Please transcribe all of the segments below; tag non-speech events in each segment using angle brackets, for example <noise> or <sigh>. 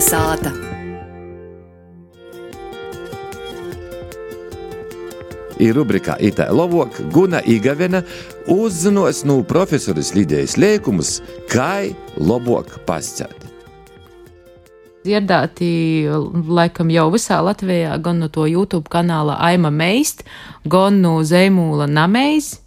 Kalnasāta. Ir rubrikā Itā Lovok, Guna Igavena uzzinos no profesoras Lidijas liekumus, kā labāk pascēt. Dzirdēti laikam jau visā Latvijā, gan no to YouTube kanāla Aima Meist, gan no Zeimūla Nameiz,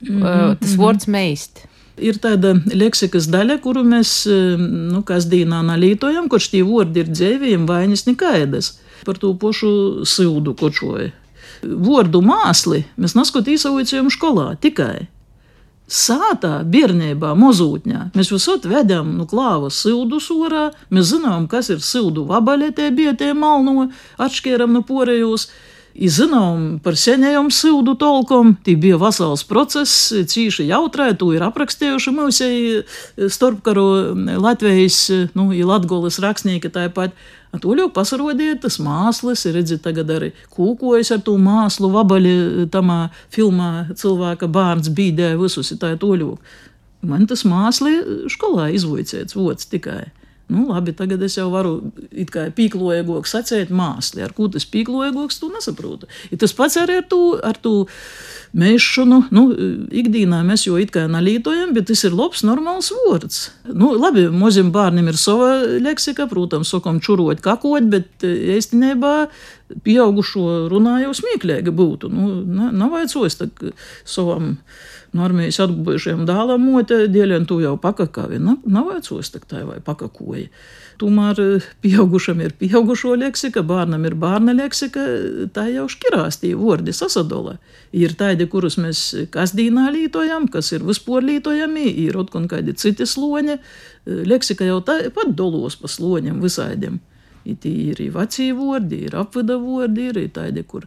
mm -hmm, tas mm -hmm. vārds Meist. Ir tāda leksikas daļa, kuru mēs nu, kasdienā nalītojam, kurš tie vārdi ir dzēvījumi vainas nekaidas. Par to pošu sildu kočoju. Vārdu māsli mēs naskatīsavojam skolā tikai sātā, bērnībā, mozūtņā. Mēs visur vedam nu, klāva sildu sorā, mēs zinām, kas ir sildu bija tie malno, atšķēram no porējos. Zinām par senajām sildu tolkom, tī bija vesels process, cīši jautrē, to ir aprakstījuši mūsēji starpkaru Latvijas, nu, ja Latgolas rakstnieki tāpat. Tūļok pasarodīja tas māslis, redzi, tagad arī kūkojas ar to māslu, vabaļi tamā filmā cilvēka bārns bīdē visus, tā ir tūļok. Man tas māsli skolā izvojcēts vots tikai. Nu, labi, tagad es jau varu it kā pīklojīgāk sacīt māksli. Ar ko tas pīklojīgāks, tu nesaproti. Ja tas pats arī ar to, ar to mēšanu. Nu, ikdienā mēs jau it kā nalītojam, bet tas ir labs, normāls vārds. Nu, labi, maziem bērniem ir sava leksika, protams, sakam čurot, kakot, bet īstenībā pieaugušo runājot smieklīgi būtu. Nu, nav vajadzos savam no armijas atguvušiem dēlam motē, dēļiem tu jau pakakāvi. Nav, nav tak tā vai pakakoja. Tomēr eh, pieaugušam ir pieaugušo leksika, bērnam ir bērna leksika, tā jau šķirās tie vārdi sasadola. Ir tādi, kurus mēs kasdīnā lītojam, kas ir vispār lītojami, ir kaut kādi citi sloņi. Leksika jau tāpat dolos pa sloņiem visādiem. Ir vecie vārdi, ir apvida vārdi, ir tādi, kur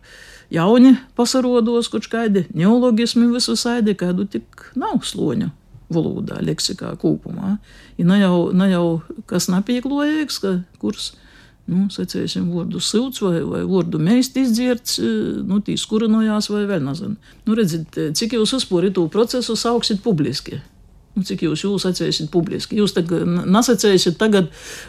jauni pasarodos, kurš kādi neologismi visu saidi, kādu tik nav sloņu valodā, leksikā kopumā. Ja ne jau, ne jau kas napieklojīgs, ka kurs, nu, sacēsim, vārdu silts vai, vai vārdu meist izdzirts, nu, tīs kurinojās vai vēl nezinu. Nu, redzit, cik jūs uzspori to procesu sauksit publiski. Nu, cik jūs, jūs sacīsiet publiski? Jūs tagad nesacīsiet, tagad,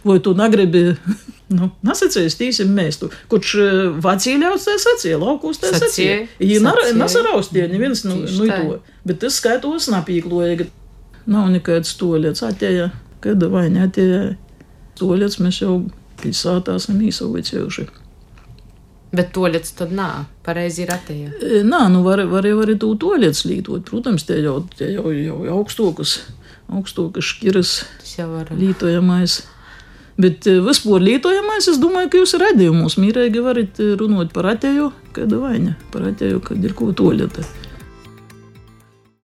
vai tu negribi, <laughs> nu, nesacīsiet, tīsim mēs tu. Kurš vācīļaus tā sacīja, laukos tā sacīja. Viņi nesaraustīja, neviens, nu, nu, to. Bet tas skaitos napīkloja, nav nekāds toļets atēja, kad vai neatēja. Toļets mēs jau pilsētā esam īsavicējuši. Bet toļets tad nav. Pareizi ir atēja. Nā, nu var, var jau arī to toļets lītot. Protams, tie jau, tie jau, jau augstokas, augstokas šķiras lītojamais. Bet vispār lietojamais, es domāju, ka jūs redzējumos mīrīgi varat runāt par atēju, kāda vaina, par atēju, kad ir ko toļeta.